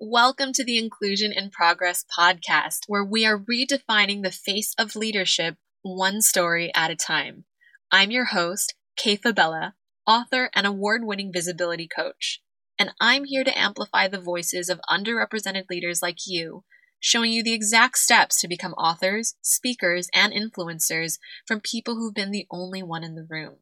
Welcome to the Inclusion in Progress podcast, where we are redefining the face of leadership one story at a time. I'm your host, Kay Fabella, author and award winning visibility coach, and I'm here to amplify the voices of underrepresented leaders like you, showing you the exact steps to become authors, speakers, and influencers from people who've been the only one in the room.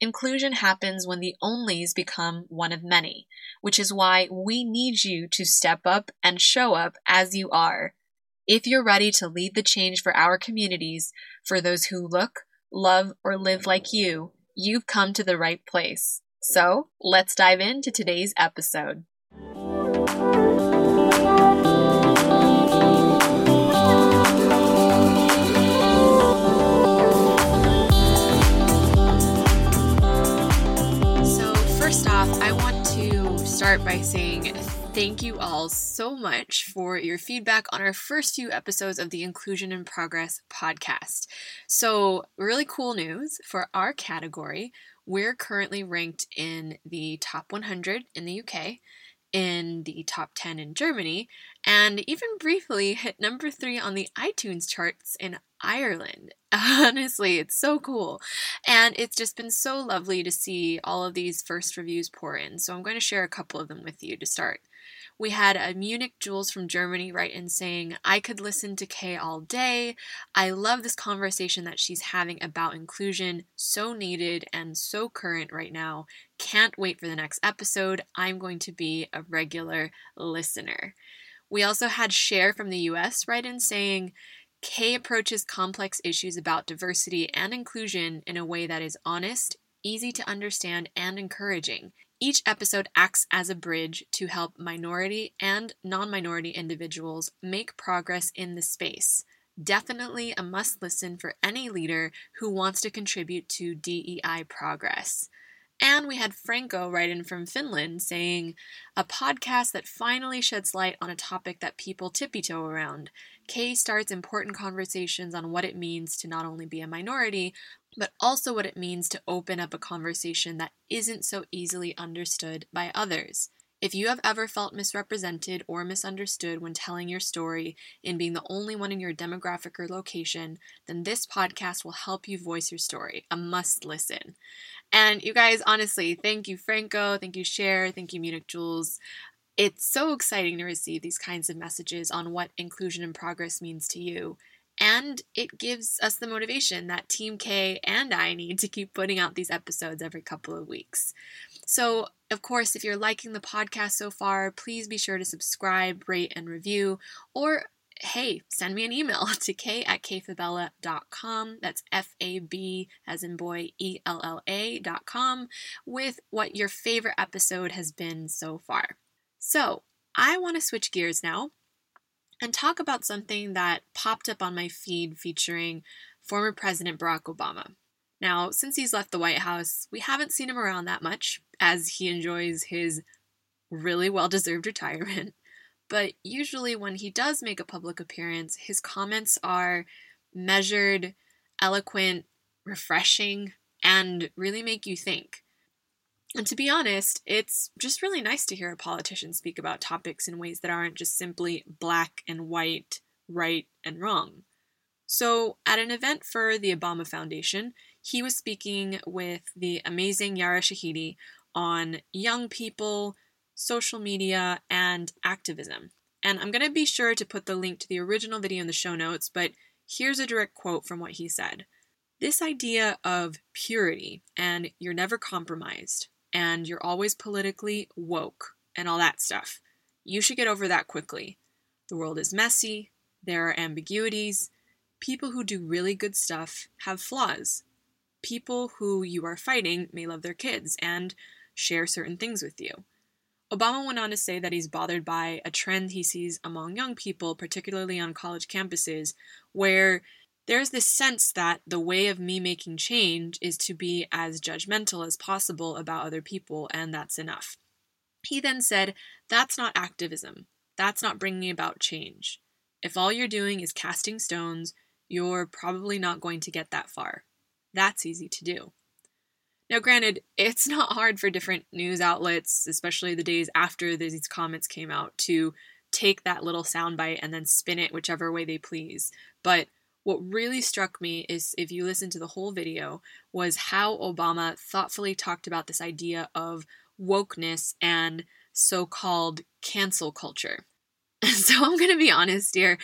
Inclusion happens when the onlys become one of many, which is why we need you to step up and show up as you are. If you're ready to lead the change for our communities, for those who look, love, or live like you, you've come to the right place. So let's dive into today's episode. Start by saying thank you all so much for your feedback on our first few episodes of the Inclusion in Progress podcast. So, really cool news for our category. We're currently ranked in the top 100 in the UK, in the top 10 in Germany, and even briefly hit number three on the iTunes charts in Ireland. Honestly, it's so cool. And it's just been so lovely to see all of these first reviews pour in. So I'm going to share a couple of them with you to start. We had a Munich Jules from Germany write in saying, I could listen to Kay all day. I love this conversation that she's having about inclusion, so needed and so current right now. Can't wait for the next episode. I'm going to be a regular listener. We also had Cher from the US write in saying, Kay approaches complex issues about diversity and inclusion in a way that is honest, easy to understand, and encouraging. Each episode acts as a bridge to help minority and non minority individuals make progress in the space. Definitely a must listen for any leader who wants to contribute to DEI progress. And we had Franco write in from Finland saying, a podcast that finally sheds light on a topic that people tippy toe around. Kay starts important conversations on what it means to not only be a minority, but also what it means to open up a conversation that isn't so easily understood by others. If you have ever felt misrepresented or misunderstood when telling your story in being the only one in your demographic or location, then this podcast will help you voice your story. A must listen. And you guys, honestly, thank you, Franco. Thank you, Cher. Thank you, Munich Jules. It's so exciting to receive these kinds of messages on what inclusion and progress means to you. And it gives us the motivation that Team Kay and I need to keep putting out these episodes every couple of weeks. So, of course, if you're liking the podcast so far, please be sure to subscribe, rate, and review, or hey, send me an email to k at kayfabella.com. That's F A B as in boy, E L L A.com with what your favorite episode has been so far. So, I want to switch gears now and talk about something that popped up on my feed featuring former President Barack Obama. Now, since he's left the White House, we haven't seen him around that much as he enjoys his really well deserved retirement. But usually, when he does make a public appearance, his comments are measured, eloquent, refreshing, and really make you think. And to be honest, it's just really nice to hear a politician speak about topics in ways that aren't just simply black and white, right and wrong. So, at an event for the Obama Foundation, he was speaking with the amazing Yara Shahidi on young people, social media, and activism. And I'm going to be sure to put the link to the original video in the show notes, but here's a direct quote from what he said. This idea of purity and you're never compromised and you're always politically woke and all that stuff. You should get over that quickly. The world is messy, there are ambiguities. People who do really good stuff have flaws. People who you are fighting may love their kids and share certain things with you. Obama went on to say that he's bothered by a trend he sees among young people, particularly on college campuses, where there's this sense that the way of me making change is to be as judgmental as possible about other people, and that's enough. He then said, That's not activism. That's not bringing about change. If all you're doing is casting stones, you're probably not going to get that far. That's easy to do. Now, granted, it's not hard for different news outlets, especially the days after these comments came out, to take that little soundbite and then spin it whichever way they please. But what really struck me is if you listen to the whole video was how Obama thoughtfully talked about this idea of wokeness and so-called cancel culture. so I'm going to be honest here,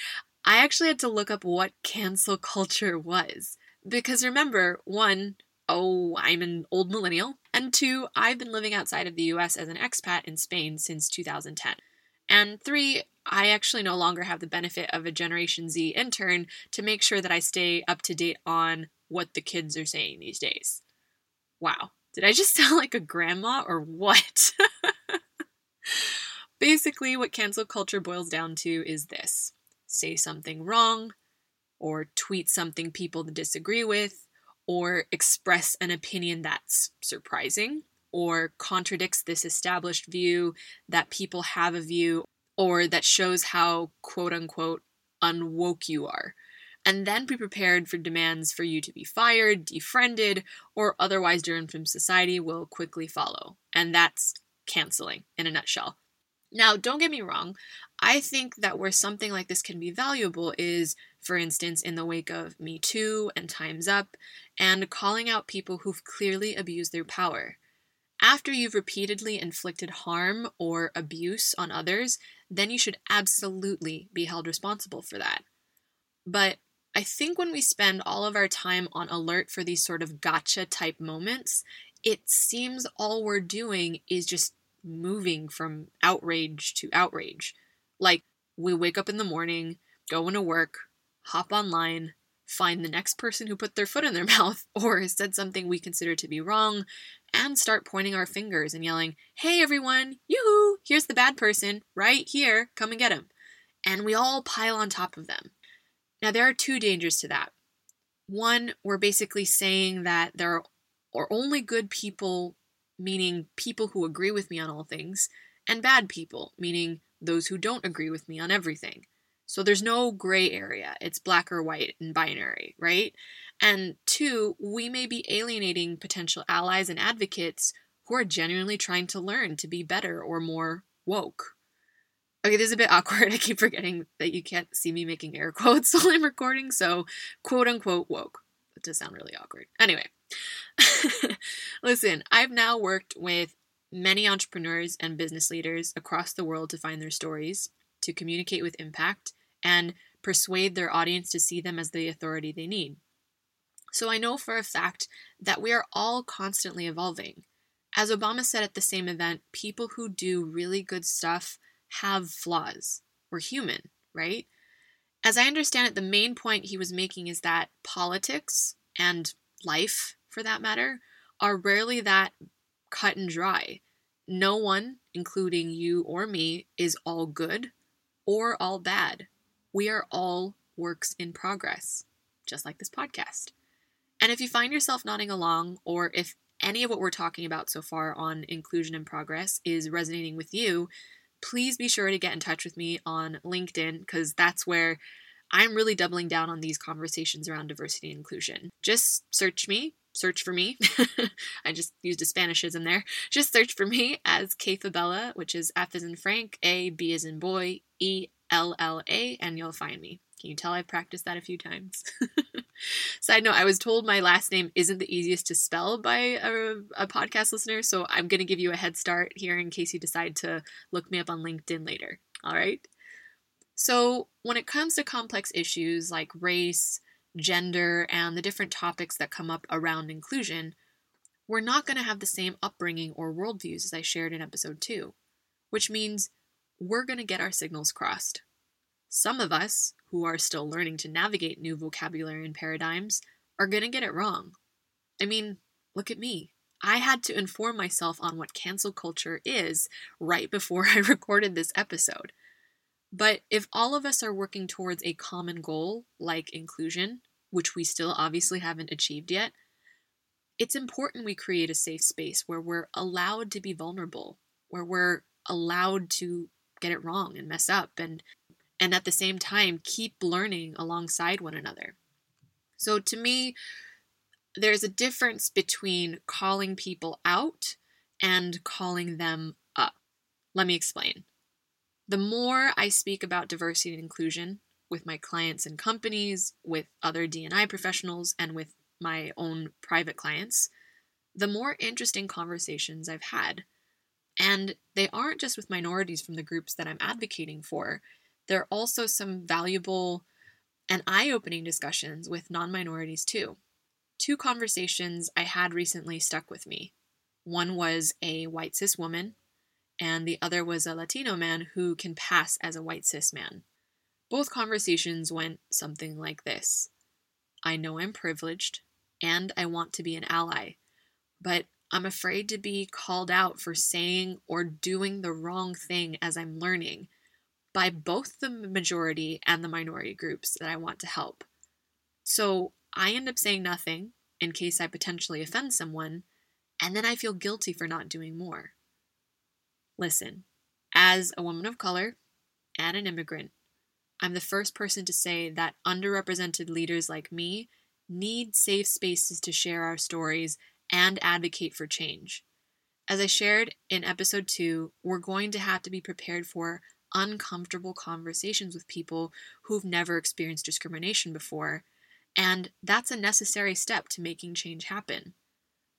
I actually had to look up what cancel culture was. Because remember, one, oh, I'm an old millennial, and two, I've been living outside of the US as an expat in Spain since 2010. And three, I actually no longer have the benefit of a Generation Z intern to make sure that I stay up to date on what the kids are saying these days. Wow, did I just sound like a grandma or what? Basically, what cancel culture boils down to is this say something wrong, or tweet something people disagree with, or express an opinion that's surprising or contradicts this established view that people have a view or that shows how quote unquote unwoke you are. And then be prepared for demands for you to be fired, defriended, or otherwise driven from society will quickly follow. And that's canceling in a nutshell. Now, don't get me wrong, I think that where something like this can be valuable is, for instance, in the wake of Me Too and Time's Up, and calling out people who've clearly abused their power. After you've repeatedly inflicted harm or abuse on others, then you should absolutely be held responsible for that. But I think when we spend all of our time on alert for these sort of gotcha type moments, it seems all we're doing is just moving from outrage to outrage. Like, we wake up in the morning, go into work, hop online, find the next person who put their foot in their mouth or said something we consider to be wrong, and start pointing our fingers and yelling, Hey everyone, yoo-hoo, here's the bad person, right here, come and get him. And we all pile on top of them. Now, there are two dangers to that. One, we're basically saying that there are only good people, meaning people who agree with me on all things, and bad people, meaning those who don't agree with me on everything. So there's no gray area. It's black or white and binary, right? And two, we may be alienating potential allies and advocates who are genuinely trying to learn to be better or more woke. Okay, this is a bit awkward. I keep forgetting that you can't see me making air quotes while I'm recording, so quote unquote woke. That does sound really awkward. Anyway, listen, I've now worked with many entrepreneurs and business leaders across the world to find their stories, to communicate with impact, and persuade their audience to see them as the authority they need. So I know for a fact that we are all constantly evolving. As Obama said at the same event, people who do really good stuff have flaws. We're human, right? As I understand it, the main point he was making is that politics and life, for that matter, are rarely that cut and dry. No one, including you or me, is all good or all bad. We are all works in progress, just like this podcast. And if you find yourself nodding along, or if any of what we're talking about so far on inclusion and progress is resonating with you, please be sure to get in touch with me on LinkedIn because that's where I'm really doubling down on these conversations around diversity and inclusion. Just search me, search for me. I just used a Spanishism there. Just search for me as Kay Fabella, which is F as in Frank, A, B as in boy, E L L A, and you'll find me. Can you tell I've practiced that a few times? Side note, I was told my last name isn't the easiest to spell by a, a podcast listener, so I'm going to give you a head start here in case you decide to look me up on LinkedIn later. All right? So, when it comes to complex issues like race, gender, and the different topics that come up around inclusion, we're not going to have the same upbringing or worldviews as I shared in episode 2, which means we're going to get our signals crossed. Some of us, who are still learning to navigate new vocabulary and paradigms, are going to get it wrong. I mean, look at me. I had to inform myself on what cancel culture is right before I recorded this episode. But if all of us are working towards a common goal, like inclusion, which we still obviously haven't achieved yet, it's important we create a safe space where we're allowed to be vulnerable, where we're allowed to get it wrong and mess up and and at the same time keep learning alongside one another. So to me, there's a difference between calling people out and calling them up. Let me explain. The more I speak about diversity and inclusion with my clients and companies, with other D&I professionals, and with my own private clients, the more interesting conversations I've had. And they aren't just with minorities from the groups that I'm advocating for, There are also some valuable and eye opening discussions with non minorities too. Two conversations I had recently stuck with me. One was a white cis woman, and the other was a Latino man who can pass as a white cis man. Both conversations went something like this I know I'm privileged, and I want to be an ally, but I'm afraid to be called out for saying or doing the wrong thing as I'm learning by both the majority and the minority groups that I want to help. So I end up saying nothing in case I potentially offend someone, and then I feel guilty for not doing more. Listen, as a woman of color and an immigrant, I'm the first person to say that underrepresented leaders like me need safe spaces to share our stories and advocate for change. As I shared in episode 2, we're going to have to be prepared for uncomfortable conversations with people who've never experienced discrimination before, and that's a necessary step to making change happen.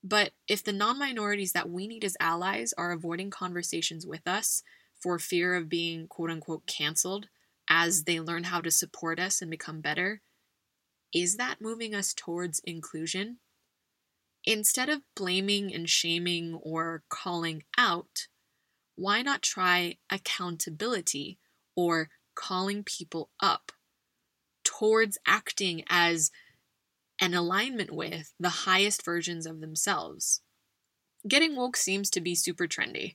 But if the non minorities that we need as allies are avoiding conversations with us for fear of being quote unquote canceled as they learn how to support us and become better, is that moving us towards inclusion? Instead of blaming and shaming or calling out, why not try accountability or calling people up towards acting as an alignment with the highest versions of themselves? Getting woke seems to be super trendy.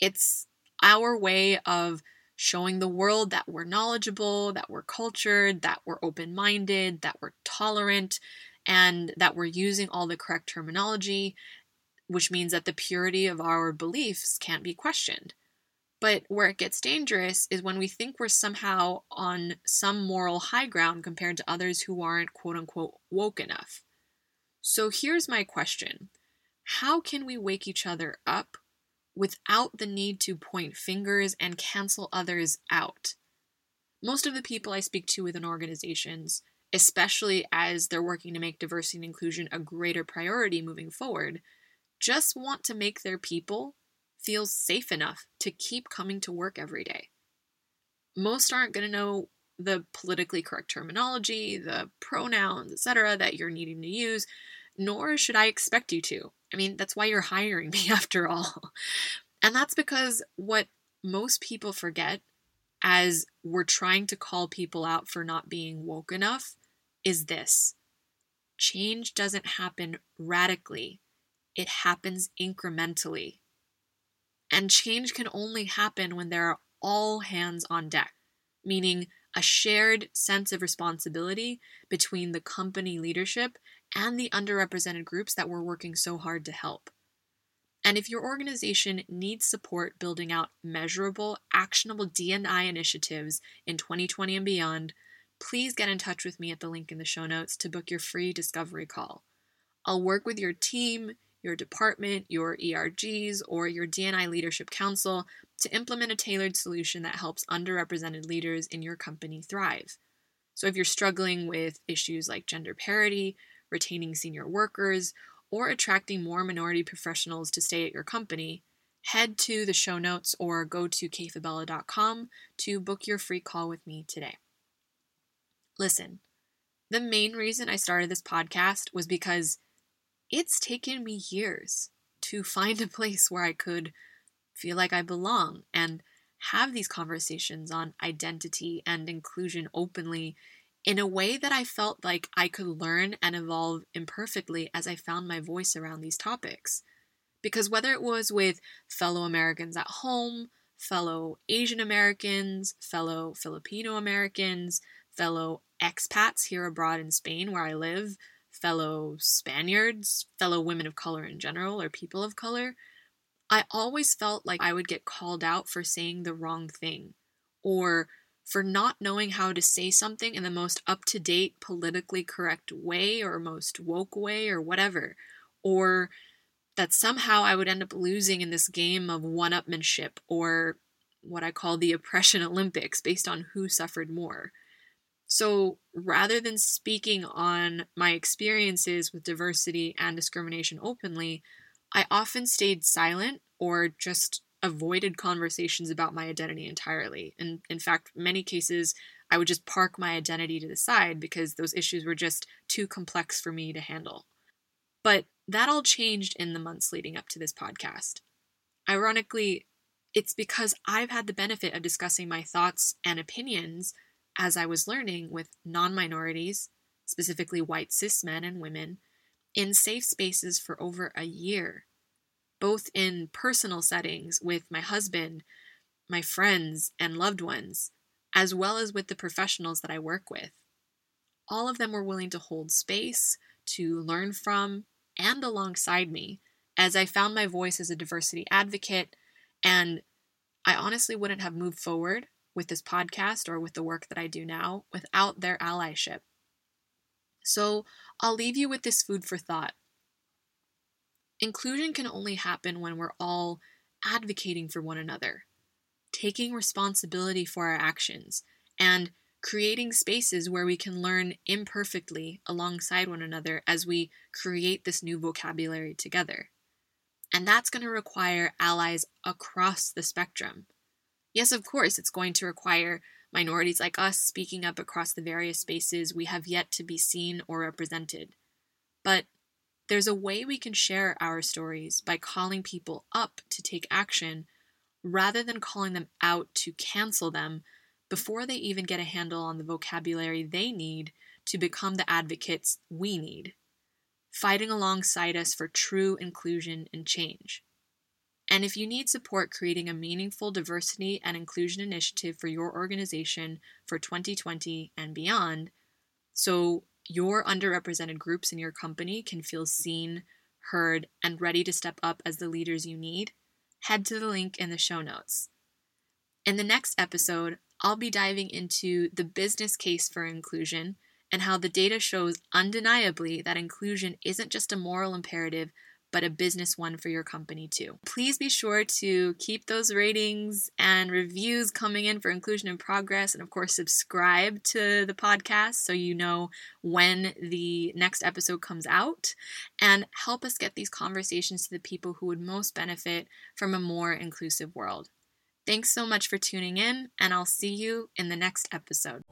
It's our way of showing the world that we're knowledgeable, that we're cultured, that we're open minded, that we're tolerant, and that we're using all the correct terminology, which means that the purity of our beliefs can't be questioned. But where it gets dangerous is when we think we're somehow on some moral high ground compared to others who aren't quote unquote woke enough. So here's my question How can we wake each other up without the need to point fingers and cancel others out? Most of the people I speak to within organizations especially as they're working to make diversity and inclusion a greater priority moving forward, just want to make their people feel safe enough to keep coming to work every day. Most aren't going to know the politically correct terminology, the pronouns, etc., that you're needing to use, nor should I expect you to. I mean, that's why you're hiring me after all. And that's because what most people forget as we're trying to call people out for not being woke enough is this change doesn't happen radically, it happens incrementally. And change can only happen when there are all hands on deck, meaning a shared sense of responsibility between the company leadership and the underrepresented groups that we're working so hard to help. And if your organization needs support building out measurable, actionable D&I initiatives in 2020 and beyond, please get in touch with me at the link in the show notes to book your free discovery call. I'll work with your team, your department, your ERGs, or your D&I Leadership Council to implement a tailored solution that helps underrepresented leaders in your company thrive. So if you're struggling with issues like gender parity, retaining senior workers, or attracting more minority professionals to stay at your company, head to the show notes or go to kayfabella.com to book your free call with me today. Listen, the main reason I started this podcast was because it's taken me years to find a place where I could feel like I belong and have these conversations on identity and inclusion openly in a way that I felt like I could learn and evolve imperfectly as I found my voice around these topics. Because whether it was with fellow Americans at home, fellow Asian Americans, fellow Filipino Americans, fellow expats here abroad in Spain, where I live, fellow Spaniards, fellow women of color in general, or people of color, I always felt like I would get called out for saying the wrong thing or for not knowing how to say something in the most up to date, politically correct way or most woke way or whatever. Or that somehow I would end up losing in this game of one upmanship or what I call the oppression Olympics based on who suffered more. So rather than speaking on my experiences with diversity and discrimination openly, I often stayed silent or just avoided conversations about my identity entirely. And in fact, many cases, I would just park my identity to the side because those issues were just too complex for me to handle. But that all changed in the months leading up to this podcast. Ironically, it's because I've had the benefit of discussing my thoughts and opinions as I was learning with non minorities, specifically white cis men and women, in safe spaces for over a year both in personal settings with my husband, my friends, and loved ones, as well as with the professionals that I work with. All of them were willing to hold space, to learn from, and alongside me as I found my voice as a diversity advocate. And I honestly wouldn't have moved forward with this podcast or with the work that I do now without their allyship. So I'll leave you with this food for thought. Inclusion can only happen when we're all advocating for one another, taking responsibility for our actions, and creating spaces where we can learn imperfectly alongside one another as we create this new vocabulary together. And that's going to require allies across the spectrum. Yes, of course, it's going to require minorities like us speaking up across the various spaces we have yet to be seen or represented. But there's a way we can share our stories by calling people up to take action rather than calling them out to cancel them before they even get a handle on the vocabulary they need to become the advocates we need, fighting alongside us for true inclusion and change. And if you need support creating a meaningful diversity and inclusion initiative for your organization for 2020 and beyond, so your underrepresented groups in your company can feel seen, heard, and ready to step up as the leaders you need, head to the link in the show notes. In the next episode, I'll be diving into the business case for inclusion and how the data shows undeniably that inclusion isn't just a moral imperative, but a business one for your company too. Please be sure to keep those ratings and reviews coming in for Inclusion in Progress. And of course, subscribe to the podcast so you know when the next episode comes out. And help us get these conversations to the people who would most benefit from a more inclusive world. Thanks so much for tuning in, and I'll see you in the next episode.